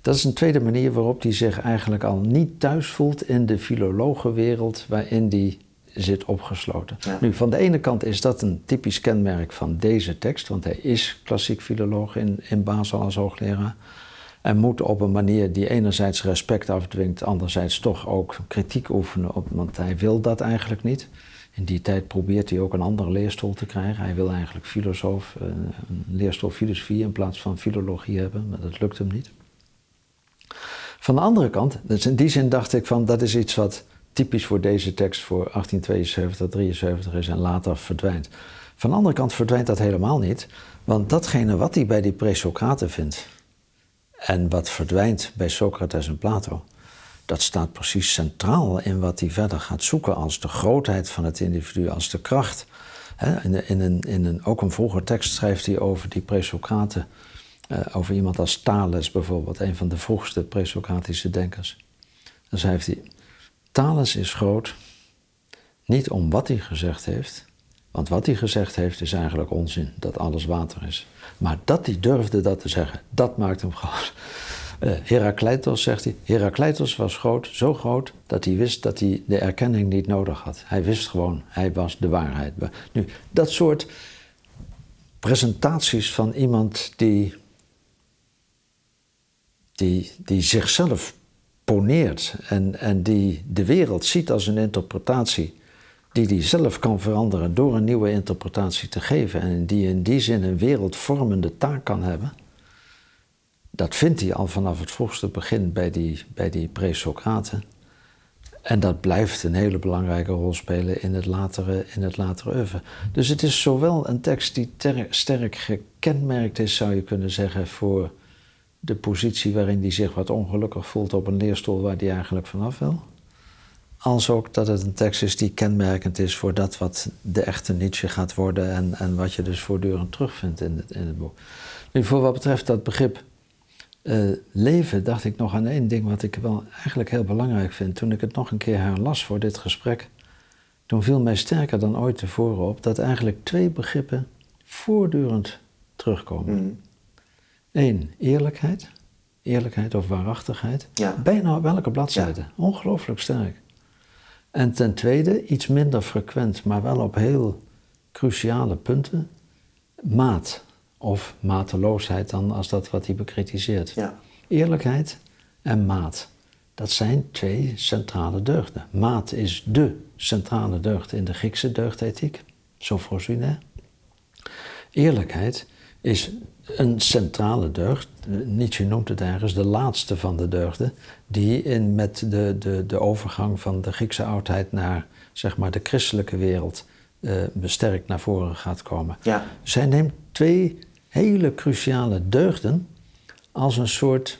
Dat is een tweede manier waarop hij zich eigenlijk al niet thuis voelt in de filologenwereld waarin hij zit opgesloten. Nu, van de ene kant is dat een typisch kenmerk van deze tekst, want hij is klassiek filoloog in, in Basel als hoogleraar. En moet op een manier die enerzijds respect afdwingt, anderzijds toch ook kritiek oefenen, op, want hij wil dat eigenlijk niet. In die tijd probeert hij ook een andere leerstoel te krijgen. Hij wil eigenlijk filosoof, eh, een leerstoel filosofie in plaats van filologie hebben, maar dat lukt hem niet. Van de andere kant, dus in die zin dacht ik van dat is iets wat typisch voor deze tekst voor 1872, 73 is en later verdwijnt. Van de andere kant verdwijnt dat helemaal niet, want datgene wat hij bij die pre-Socraten vindt en wat verdwijnt bij Socrates en Plato, dat staat precies centraal in wat hij verder gaat zoeken als de grootheid van het individu, als de kracht. In, een, in een, ook een vroeger tekst schrijft hij over die pre-Socraten, eh, over iemand als Thales bijvoorbeeld, een van de vroegste pre-Socratische denkers. Dan schrijft hij, Thales is groot, niet om wat hij gezegd heeft, want wat hij gezegd heeft is eigenlijk onzin, dat alles water is. Maar dat hij durfde dat te zeggen, dat maakt hem groot. Uh, Herakleitos zegt hij, Herakleitos was groot, zo groot dat hij wist dat hij de erkenning niet nodig had. Hij wist gewoon, hij was de waarheid. Nu, dat soort presentaties van iemand die, die, die zichzelf poneert en, en die de wereld ziet als een interpretatie die hij zelf kan veranderen door een nieuwe interpretatie te geven en die in die zin een wereldvormende taak kan hebben, dat vindt hij al vanaf het vroegste begin bij die, bij die pre-Socraten. En dat blijft een hele belangrijke rol spelen in het latere, in het latere oeuvre. Dus het is zowel een tekst die sterk gekenmerkt is, zou je kunnen zeggen, voor de positie waarin hij zich wat ongelukkig voelt op een leerstoel waar hij eigenlijk vanaf wil. Als ook dat het een tekst is die kenmerkend is voor dat wat de echte Nietzsche gaat worden en, en wat je dus voortdurend terugvindt in het, in het boek. Nu, voor wat betreft dat begrip uh, leven, dacht ik nog aan één ding wat ik wel eigenlijk heel belangrijk vind. Toen ik het nog een keer herlas voor dit gesprek, toen viel mij sterker dan ooit tevoren op dat eigenlijk twee begrippen voortdurend terugkomen. Mm. Eén, eerlijkheid. Eerlijkheid of waarachtigheid. Ja. Bijna op welke bladzijde. Ongelooflijk sterk. En ten tweede, iets minder frequent, maar wel op heel cruciale punten, maat of mateloosheid dan als dat wat hij bekritiseert. Ja. Eerlijkheid en maat. Dat zijn twee centrale deugden. Maat is de centrale deugd in de Griekse deugdethiek, sophrosyne. Eerlijkheid is een centrale deugd. Nietzsche noemt het ergens de laatste van de deugden, die in, met de, de, de overgang van de Griekse oudheid naar zeg maar, de christelijke wereld uh, besterkt naar voren gaat komen. Ja. Zij neemt twee hele cruciale deugden als een soort,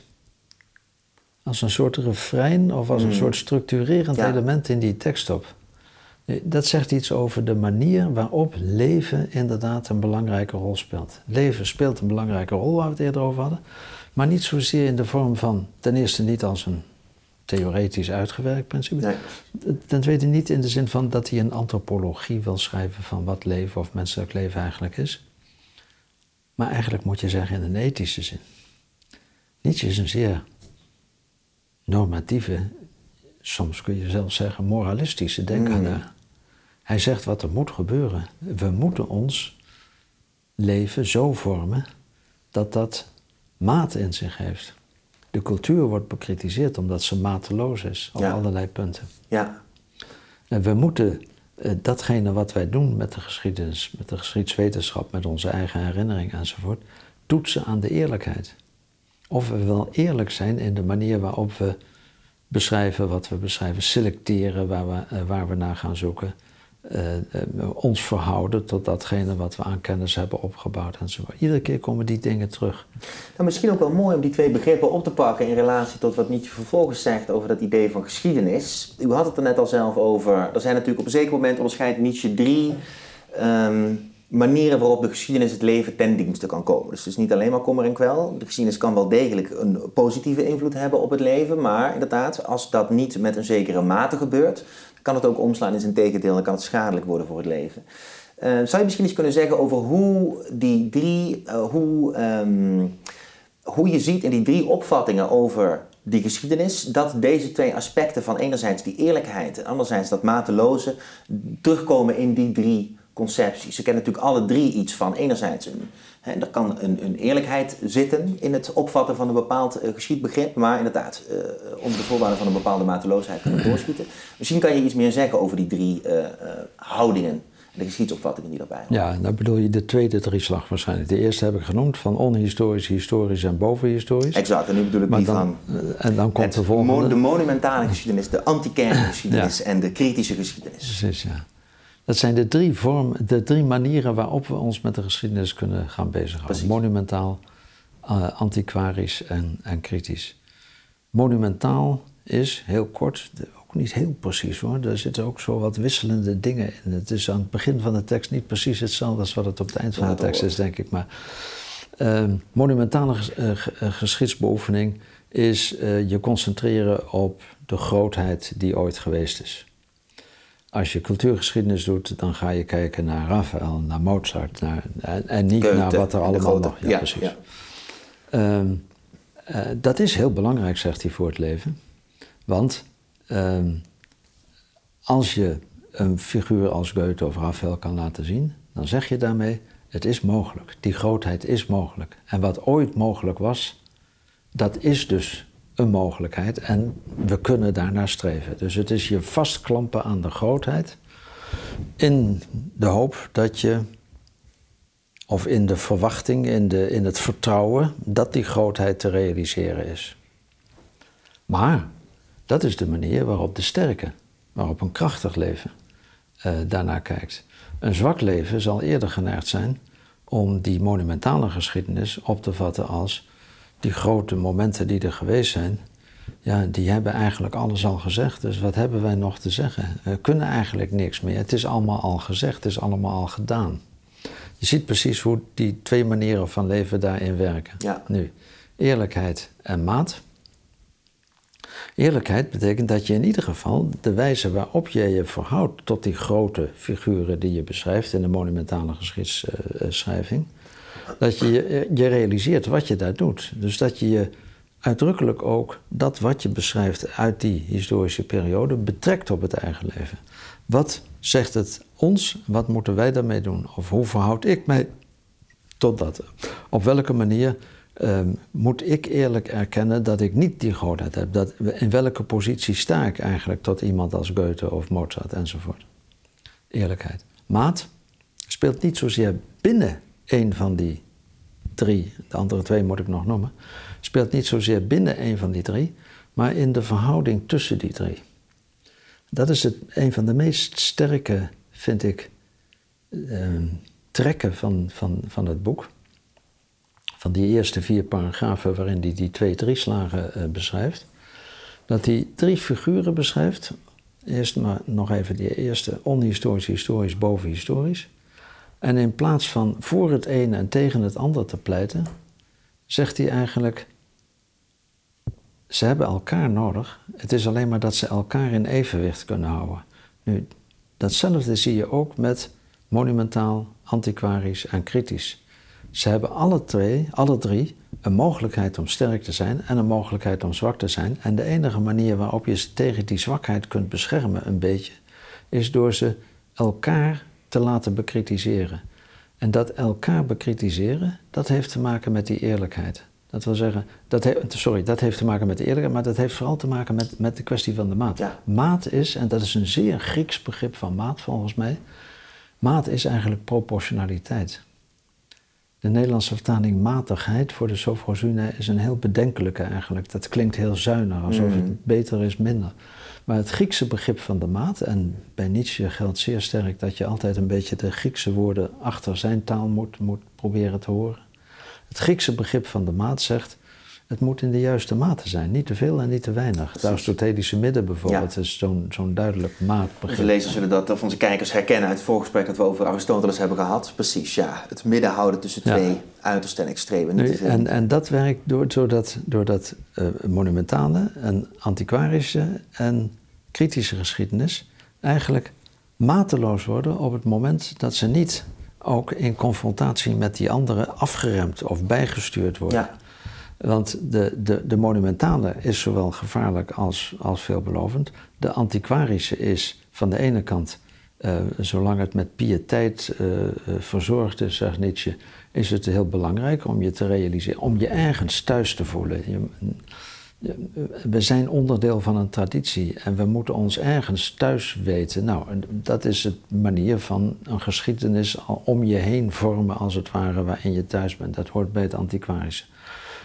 als een soort refrein of als een hmm. soort structurerend element in die tekst op. Dat zegt iets over de manier waarop leven inderdaad een belangrijke rol speelt. Leven speelt een belangrijke rol, waar we het eerder over hadden. Maar niet zozeer in de vorm van, ten eerste niet als een theoretisch uitgewerkt principe. Nee. Ten tweede niet in de zin van dat hij een antropologie wil schrijven van wat leven of menselijk leven eigenlijk is. Maar eigenlijk moet je zeggen in een ethische zin. Nietzsche is een zeer normatieve, soms kun je zelfs zeggen moralistische denker. Mm. Hij zegt wat er moet gebeuren. We moeten ons leven zo vormen dat dat maat in zich heeft. De cultuur wordt bekritiseerd omdat ze mateloos is op allerlei punten. Ja. En we moeten uh, datgene wat wij doen met de geschiedenis, met de geschiedswetenschap, met onze eigen herinnering enzovoort, toetsen aan de eerlijkheid. Of we wel eerlijk zijn in de manier waarop we beschrijven wat we beschrijven, selecteren waar we, uh, waar we naar gaan zoeken, ons verhouden tot datgene wat we aan kennis hebben opgebouwd enzovoort. Iedere keer komen die dingen terug. Nou, misschien ook wel mooi om die twee begrippen op te pakken in relatie tot wat Nietzsche vervolgens zegt over dat idee van geschiedenis. U had het er net al zelf over. Er zijn natuurlijk op een zeker moment onderscheidt Nietzsche drie ehm, manieren waarop de geschiedenis het leven ten dienste kan komen. Dus het is niet alleen maar kommer en kwel. De geschiedenis kan wel degelijk een positieve invloed hebben op het leven, maar inderdaad, als dat niet met een zekere mate gebeurt, kan het ook omslaan in zijn tegendeel en kan het schadelijk worden voor het leven. Uh, zou je misschien iets kunnen zeggen over hoe die drie, uh, hoe, um, hoe je ziet in die drie opvattingen over die geschiedenis, dat deze twee aspecten van enerzijds die eerlijkheid en anderzijds dat mateloze terugkomen in die drie concepties. Ze kennen natuurlijk alle drie iets van enerzijds een en er kan een, een, eerlijkheid zitten in het opvatten van een bepaald uh, geschiedbegrip, maar inderdaad, uh, onder de voorwaarden van een bepaalde mateloosheid kunnen doorschieten. Misschien kan je iets meer zeggen over die drie uh, houdingen en de geschiedsopvattingen die daarbij horen. Ja, dan bedoel je de tweede drieslag waarschijnlijk. De eerste heb ik genoemd, van onhistorisch, historisch en bovenhistorisch. Exact, en nu bedoel ik die van en dan komt de volgende. de monumentale geschiedenis, de anti-kerngeschiedenis en de kritische geschiedenis. Precies, ja. Dat zijn de drie, vormen, de drie manieren waarop we ons met de geschiedenis kunnen gaan bezighouden. Monumentaal, uh, antiquarisch en, en kritisch. Monumentaal is, heel kort, ook niet heel precies hoor. Er zitten ook zo wat wisselende dingen in. Het is aan het begin van de tekst niet precies hetzelfde als wat het op het eind van de tekst is, denk ik. Maar uh, monumentale uh, geschiedsbeoefening is je concentreren op de grootheid die ooit geweest is. Als je cultuurgeschiedenis doet, dan ga je kijken naar Raphaël, naar Mozart, naar, en, niet naar wat er allemaal nog... Ja, ja precies. Ja. Ehm, uh, dat is heel belangrijk, zegt hij, voor het leven. Want uh, als je een figuur als Goethe of Raphaël kan laten zien, dan zeg je daarmee, het is mogelijk. Die grootheid is mogelijk. En wat ooit mogelijk was, dat is dus een mogelijkheid en we kunnen daarnaar streven. Dus het is je vastklampen aan de grootheid in de hoop dat je of in de verwachting, in, de, in het vertrouwen dat die grootheid te realiseren is. Maar dat is de manier waarop de sterke, waarop een krachtig leven uh, daarnaar kijkt. Een zwak leven zal eerder geneigd zijn om die monumentale geschiedenis op te vatten als die grote momenten die er geweest zijn. Ja, die hebben eigenlijk alles al gezegd. Dus wat hebben wij nog te zeggen? We kunnen eigenlijk niks meer. Het is allemaal al gezegd, het is allemaal al gedaan. Je ziet precies hoe die twee manieren van leven daarin werken. Ja. Nu, eerlijkheid en maat. Eerlijkheid betekent dat je in ieder geval de wijze waarop je je verhoudt tot die grote figuren die je beschrijft in de monumentale geschiedschrijving, dat je je realiseert wat je daar doet. Dus dat je je uitdrukkelijk ook dat wat je beschrijft uit die historische periode betrekt op het eigen leven. Wat zegt het ons, wat moeten wij daarmee doen? Of hoe verhoud ik mij tot dat? Op welke manier ehm, moet ik eerlijk erkennen dat ik niet die grootheid heb? Dat, in welke positie sta ik eigenlijk tot iemand als Goethe of Mozart enzovoort? Eerlijkheid. Maat speelt niet zozeer binnen een van die drie, de andere twee moet ik nog noemen, speelt niet zozeer binnen een van die drie, maar in de verhouding tussen die drie. Dat is het, een van de meest sterke, vind ik, uh, trekken van, van, van het boek. Van die eerste vier paragrafen waarin hij die twee drieslagen uh, beschrijft. Dat hij drie figuren beschrijft. Eerst maar nog even die eerste onhistorisch, historisch, bovenhistorisch. En in plaats van voor het ene en tegen het ander te pleiten, zegt hij eigenlijk ze hebben elkaar nodig. Het is alleen maar dat ze elkaar in evenwicht kunnen houden. Nu, datzelfde zie je ook met monumentaal, antiquarisch en kritisch. Ze hebben alle twee, alle drie, een mogelijkheid om sterk te zijn en een mogelijkheid om zwak te zijn. En de enige manier waarop je ze tegen die zwakheid kunt beschermen, een beetje, is door ze elkaar te laten bekritiseren. En dat elkaar bekritiseren, dat heeft te maken met die eerlijkheid. Dat wil zeggen, dat sorry, dat heeft te maken met de eerlijkheid, maar dat heeft vooral te maken met, met de kwestie van de maat. Maat is, en dat is een zeer Grieks begrip van maat volgens mij, maat is eigenlijk proportionaliteit. De Nederlandse vertaling matigheid voor de Sofrosune is een heel bedenkelijke eigenlijk. Dat klinkt heel zuinig, alsof het mm. beter is minder. Maar het Griekse begrip van de maat, en bij Nietzsche geldt zeer sterk dat je altijd een beetje de Griekse woorden achter zijn taal moet, moet proberen te horen. Het Griekse begrip van de maat zegt, het moet in de juiste mate zijn. Niet te veel en niet te weinig. Het Aristotelische midden bijvoorbeeld is zo'n zo'n duidelijk maatbegrip. Onze lezers zullen dat, of onze kijkers herkennen uit het voorgesprek dat we over Aristoteles hebben gehad. Precies, ja. Het midden houden tussen twee uiterste en extreme. Niet en, en dat werkt door, doordat, doordat uh, monumentale en antiquarische en kritische geschiedenis eigenlijk mateloos worden op het moment dat ze niet ook in confrontatie met die anderen afgeremd of bijgestuurd worden. Ja. Want de, de, de monumentale is zowel gevaarlijk als, als veelbelovend. De antiquarische is van de ene kant, uh, zolang het met pietijd uh, verzorgd is, zegt Nietzsche, is het heel belangrijk om je te realiseren, om je ergens thuis te voelen. Je, we zijn onderdeel van een traditie en we moeten ons ergens thuis weten. Nou, dat is de manier van een geschiedenis om je heen vormen, als het ware, waarin je thuis bent. Dat hoort bij het antiquarische.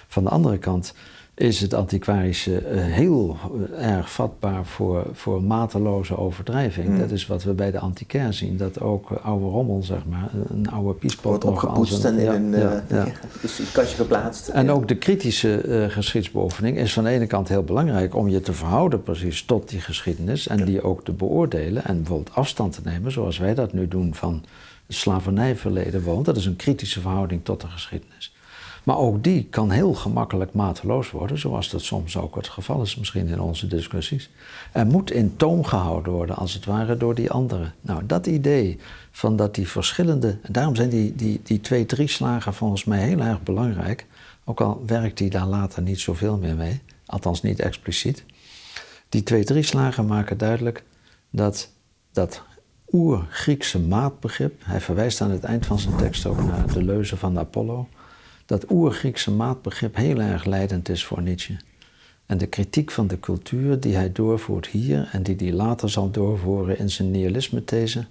Van de andere kant is het antiquarische eh, heel eh, erg vatbaar voor, voor mateloze overdrijving. Hmm. Dat is wat we bij de antiquair zien. Dat ook oude rommel, zeg maar, een oude piespot... Wordt opgepoetst en in een ja, uh, kastje geplaatst. En ook de kritische uh, geschiedsbeoefening is van de ene kant heel belangrijk... om je te verhouden precies tot die geschiedenis... en die ook te beoordelen en bijvoorbeeld afstand te nemen... zoals wij dat nu doen van het slavernijverleden. Want dat is een kritische verhouding tot de geschiedenis. Maar ook die kan heel gemakkelijk mateloos worden, zoals dat soms ook het geval is, misschien in onze discussies. Er moet in toom gehouden worden, als het ware, door die anderen. Nou, dat idee van dat die verschillende. Daarom zijn die, die, die twee, drie slagen volgens mij heel erg belangrijk. Ook al werkt die daar later niet zoveel meer mee, althans niet expliciet. Die twee, drie slagen maken duidelijk dat dat oer-Griekse maatbegrip, hij verwijst aan het eind van zijn tekst ook naar de leuze van Apollo, dat oer-Griekse maatbegrip heel erg leidend is voor Nietzsche. En de kritiek van de cultuur die hij doorvoert hier en die hij later zal doorvoeren in zijn nihilisme-these,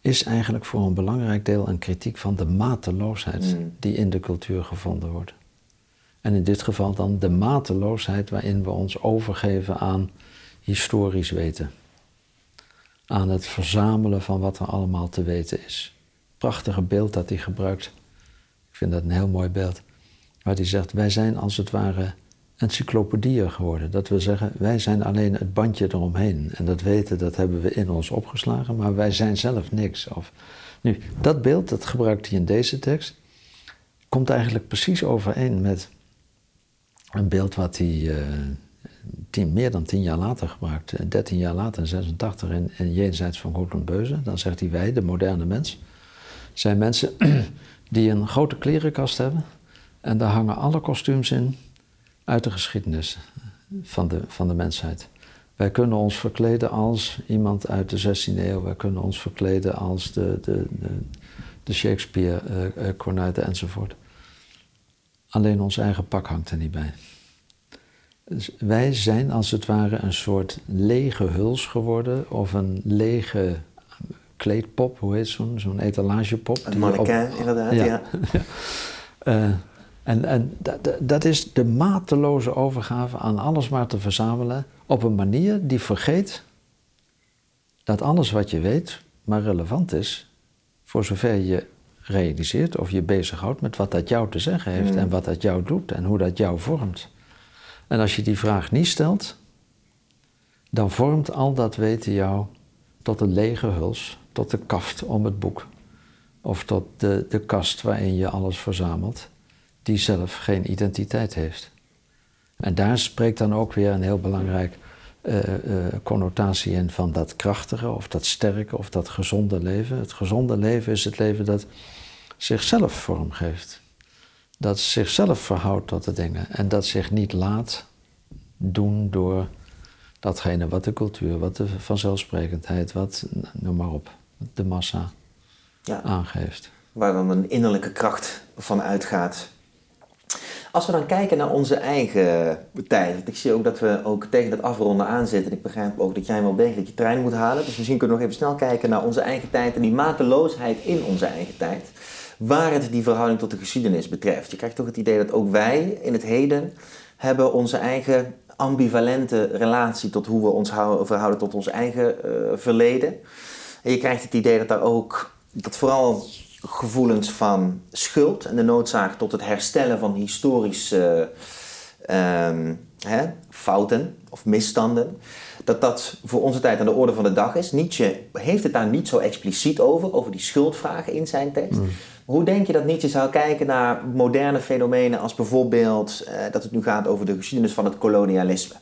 is eigenlijk voor een belangrijk deel een kritiek van de mateloosheid hmm. die in de cultuur gevonden wordt. En in dit geval dan de mateloosheid waarin we ons overgeven aan historisch weten aan het verzamelen van wat er allemaal te weten is. Prachtige beeld dat hij gebruikt. Ik vind dat een heel mooi beeld. Waar hij zegt, wij zijn als het ware encyclopedieën geworden. Dat wil zeggen, wij zijn alleen het bandje eromheen. En dat weten, dat hebben we in ons opgeslagen, maar wij zijn zelf niks. Of, nu, dat beeld, dat gebruikt hij in deze tekst, komt eigenlijk precies overeen met een beeld wat hij uh, tien, meer dan tien jaar later gebruikt, 13 jaar later, in 86, in, in van Goed Beuze. Dan zegt hij wij, de moderne mens, zijn mensen die een grote klerenkast hebben en daar hangen alle kostuums in uit de geschiedenis van de, van de mensheid. Wij kunnen ons verkleden als iemand uit de 16e eeuw, wij kunnen ons verkleden als de, de, de, de Shakespeare, uh, enzovoort. Alleen ons eigen pak hangt er niet bij. Dus wij zijn als het ware een soort lege huls geworden of een lege kleedpop, hoe heet zo'n zo'n etalagepop? Een mannequin, inderdaad, ja. ja. uh, en en dat, dat is de mateloze overgave aan alles maar te verzamelen op een manier die vergeet dat alles wat je weet maar relevant is voor zover je realiseert of je bezighoudt met wat dat jou te zeggen heeft hmm. en wat dat jou doet en hoe dat jou vormt. En als je die vraag niet stelt, dan vormt al dat weten jou tot een lege huls, tot de kaft om het boek. Of tot de, de kast waarin je alles verzamelt, die zelf geen identiteit heeft. En daar spreekt dan ook weer een heel belangrijk uh, uh, connotatie in van dat krachtige of dat sterke of dat gezonde leven. Het gezonde leven is het leven dat zichzelf vormgeeft dat zichzelf verhoudt tot de dingen en dat zich niet laat doen door datgene wat de cultuur, wat de vanzelfsprekendheid, wat, noem maar op, de massa ja. aangeeft. Waar dan een innerlijke kracht van uitgaat. Als we dan kijken naar onze eigen tijd, want ik zie ook dat we ook tegen het afronden aanzitten. Ik begrijp ook dat jij wel dat je trein moet halen. Dus misschien kunnen we nog even snel kijken naar onze eigen tijd en die mateloosheid in onze eigen tijd waar het die verhouding tot de geschiedenis betreft. Je krijgt toch het idee dat ook wij in het heden hebben onze eigen ambivalente relatie tot hoe we ons verhouden tot ons eigen uh, verleden. En je krijgt het idee dat daar ook, dat vooral gevoelens van schuld en de noodzaak tot het herstellen van historische uh, hè, fouten of misstanden, dat dat voor onze tijd aan de orde van de dag is. Nietzsche heeft het daar niet zo expliciet over, over die schuldvragen in zijn tekst. Mm. Hoe denk je dat Nietzsche zou kijken naar moderne fenomenen als bijvoorbeeld eh, dat het nu gaat over de geschiedenis van het kolonialisme?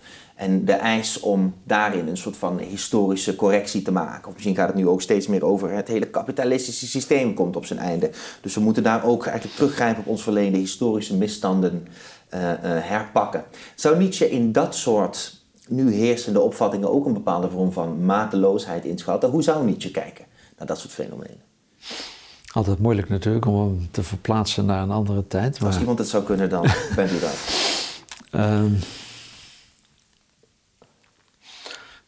En de eis om daarin een soort van historische correctie te maken. Of misschien gaat het nu ook steeds meer over het hele kapitalistische systeem komt op zijn einde. Dus we moeten daar ook eigenlijk teruggrijpen op ons verleden historische misstanden uh, uh, herpakken. Zou Nietzsche in dat soort nu heersende opvattingen ook een bepaalde vorm van mateloosheid inschatten? Hoe zou Nietzsche kijken naar dat soort fenomenen? Altijd moeilijk natuurlijk om hem te verplaatsen naar een andere tijd. Maar... Als iemand het zou kunnen, dan bent u dat. Um,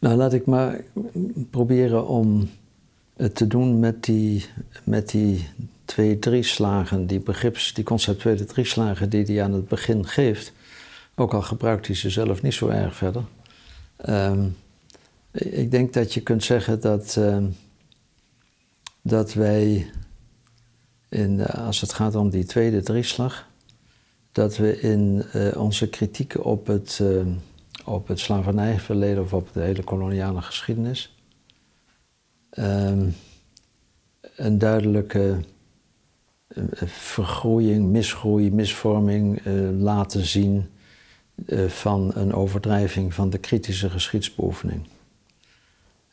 nou, laat ik maar proberen om het te doen met die, met die twee drie slagen, die begrips, die conceptuele drie slagen die hij aan het begin geeft. Ook al gebruikt hij ze zelf niet zo erg verder. Um, ik denk dat je kunt zeggen dat, um, dat wij in, eh, als het gaat om die tweede drieslag, dat we in uh, onze kritiek op het, uh, op het slavernijverleden of op de hele koloniale geschiedenis um, een duidelijke vergroeiing, misgroei, misvorming laten zien van een overdrijving van de kritische geschiedsbeoefening.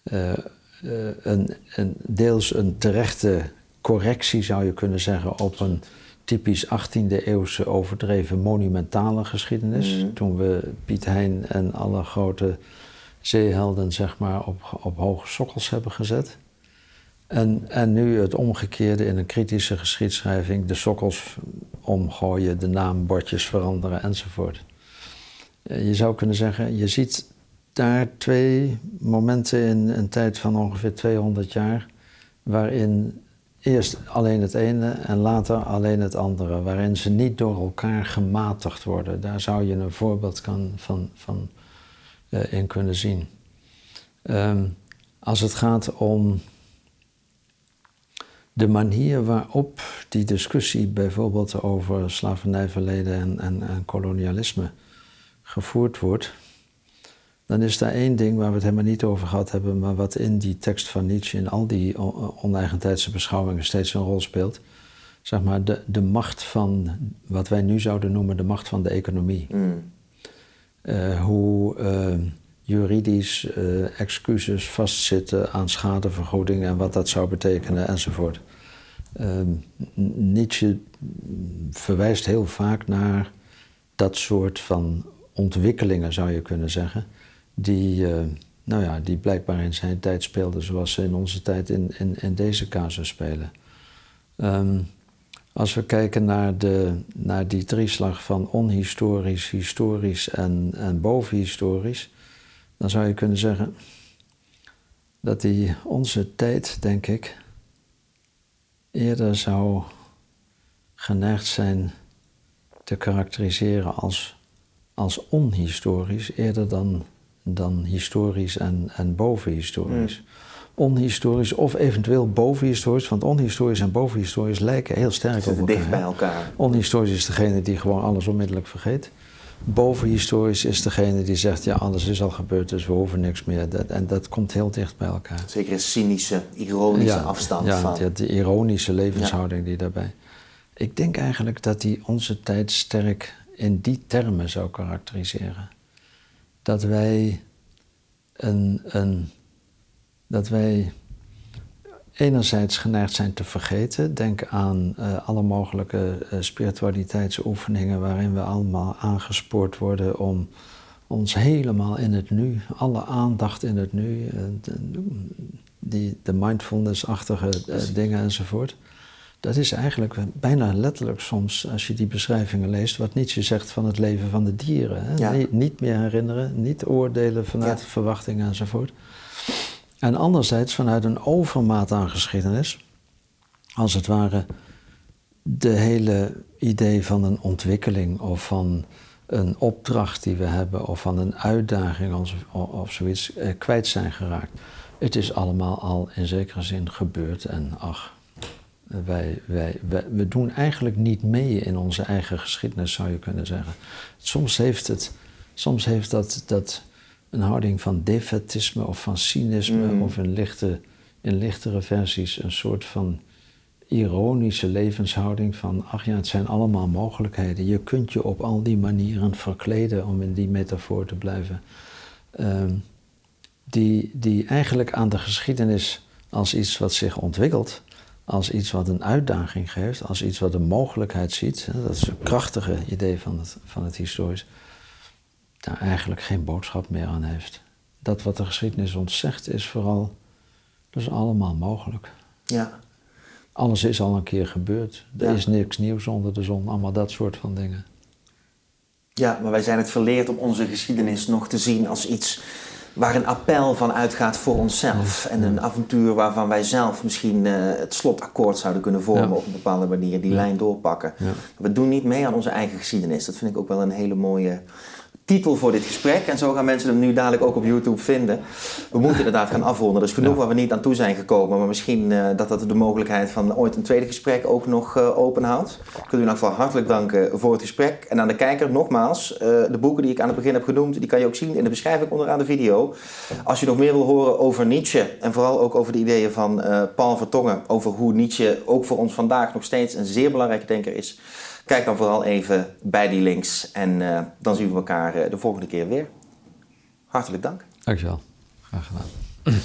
een, een, deels een terechte correctie zou je kunnen zeggen op een typisch 18e eeuwse overdreven monumentale geschiedenis. Mhm. Toen we Piet Hein en alle grote zeehelden zeg maar op, op hoge sokkels hebben gezet. En, en nu het omgekeerde in een kritische geschiedschrijving, de sokkels omgooien, de naambordjes veranderen enzovoort. Eh, je zou kunnen zeggen, je ziet daar twee momenten in een tijd van ongeveer 200 jaar, waarin eerst alleen het ene en later alleen het andere, waarin ze niet door elkaar gematigd worden. Daar zou je een voorbeeld van, van uh, in kunnen zien. Ehm, als het gaat om de manier waarop die discussie bijvoorbeeld over slavernijverleden en, en, en kolonialisme gevoerd wordt, dan is daar één ding waar we het helemaal niet over gehad hebben, maar wat in die tekst van Nietzsche, in al die oneigentijdse beschouwingen steeds een rol speelt. Zeg maar de, de macht van wat wij nu zouden noemen de macht van de economie. Mm. Uh, hoe uh, juridisch uh, excuses vastzitten aan schadevergoeding en wat dat zou betekenen enzovoort. Nietzsche verwijst heel vaak naar dat soort van ontwikkelingen, zou je kunnen zeggen die, uh, nou ja, die blijkbaar in zijn tijd speelden zoals ze in onze tijd in, in, in deze casus spelen. Um, als we kijken naar, de, naar die drieslag van onhistorisch, historisch en, en bovenhistorisch, dan zou je kunnen zeggen dat die onze tijd, denk ik, eerder zou geneigd zijn te karakteriseren als, als onhistorisch, eerder dan dan historisch en, en bovenhistorisch. Mm. Onhistorisch of eventueel bovenhistorisch, want onhistorisch en bovenhistorisch lijken heel sterk op elkaar. dicht bij elkaar. Onhistorisch is degene die gewoon alles onmiddellijk vergeet. Bovenhistorisch is degene die zegt, ja, alles is al gebeurd, dus we hoeven niks meer. Dat, en dat komt heel dicht bij elkaar. Zeker een cynische, ironische afstand ja, van... Ja, de ironische levenshouding die daarbij... Ik denk eigenlijk dat die onze tijd sterk in die termen zou karakteriseren dat wij een, een, dat wij enerzijds geneigd zijn te vergeten. Denk aan uh, alle mogelijke uh, spiritualiteitsoefeningen waarin we allemaal aangespoord worden om ons helemaal in het nu, alle aandacht in het nu, uh, de, die, de mindfulness-achtige dingen enzovoort. Dat is eigenlijk bijna letterlijk soms, als je die beschrijvingen leest, wat Nietzsche zegt van het leven van de dieren. Hè? Niet, meer herinneren, niet oordelen vanuit verwachtingen enzovoort. En anderzijds vanuit een overmaat aan geschiedenis, als het ware de hele idee van een ontwikkeling of van een opdracht die we hebben of van een uitdaging of, of zoiets eh, kwijt zijn geraakt. Het is allemaal al in zekere zin gebeurd en ach, wij, wij, we doen eigenlijk niet mee in onze eigen geschiedenis, zou je kunnen zeggen. Soms heeft, het, soms heeft dat, dat een houding van defetisme of van cynisme, mm. of in, lichte, in lichtere versies een soort van ironische levenshouding van, ach ja, het zijn allemaal mogelijkheden. Je kunt je op al die manieren verkleden, om in die metafoor te blijven. Ehm, die, die eigenlijk aan de geschiedenis als iets wat zich ontwikkelt, als iets wat een uitdaging geeft, als iets wat een mogelijkheid ziet. Dat is een krachtige idee van het, van het historisch. Daar eigenlijk geen boodschap meer aan heeft. Dat wat de geschiedenis ons zegt is vooral, dat is allemaal mogelijk. Ja. Alles is al een keer gebeurd. Er is niks nieuws onder de zon, allemaal dat soort van dingen. Ja, maar wij zijn het verleerd om onze geschiedenis nog te zien als iets waar een appel van uitgaat voor onszelf. En een avontuur waarvan wij zelf misschien uh, het slotakkoord zouden kunnen vormen op een bepaalde manier, die lijn doorpakken. We doen niet mee aan onze eigen geschiedenis. Dat vind ik ook wel een hele mooie titel voor dit gesprek. En zo gaan mensen hem nu dadelijk ook op YouTube vinden. We moeten inderdaad gaan afronden. Er is genoeg waar we niet aan toe zijn gekomen. Maar misschien uh, dat dat de mogelijkheid van ooit een tweede gesprek ook nog uh, openhoudt. Ik wil u nog geval hartelijk danken voor het gesprek. En aan de kijker nogmaals, uh, de boeken die ik aan het begin heb genoemd, die kan je ook zien in de beschrijving onderaan de video. Als je nog meer wil horen over Nietzsche en vooral ook over de ideeën van Paul Vertongen, over hoe Nietzsche ook voor ons vandaag nog steeds een zeer belangrijke denker is. Kijk dan vooral even bij die links en uh, dan zien we elkaar uh, de volgende keer weer. Hartelijk dank. Dankjewel. Graag gedaan.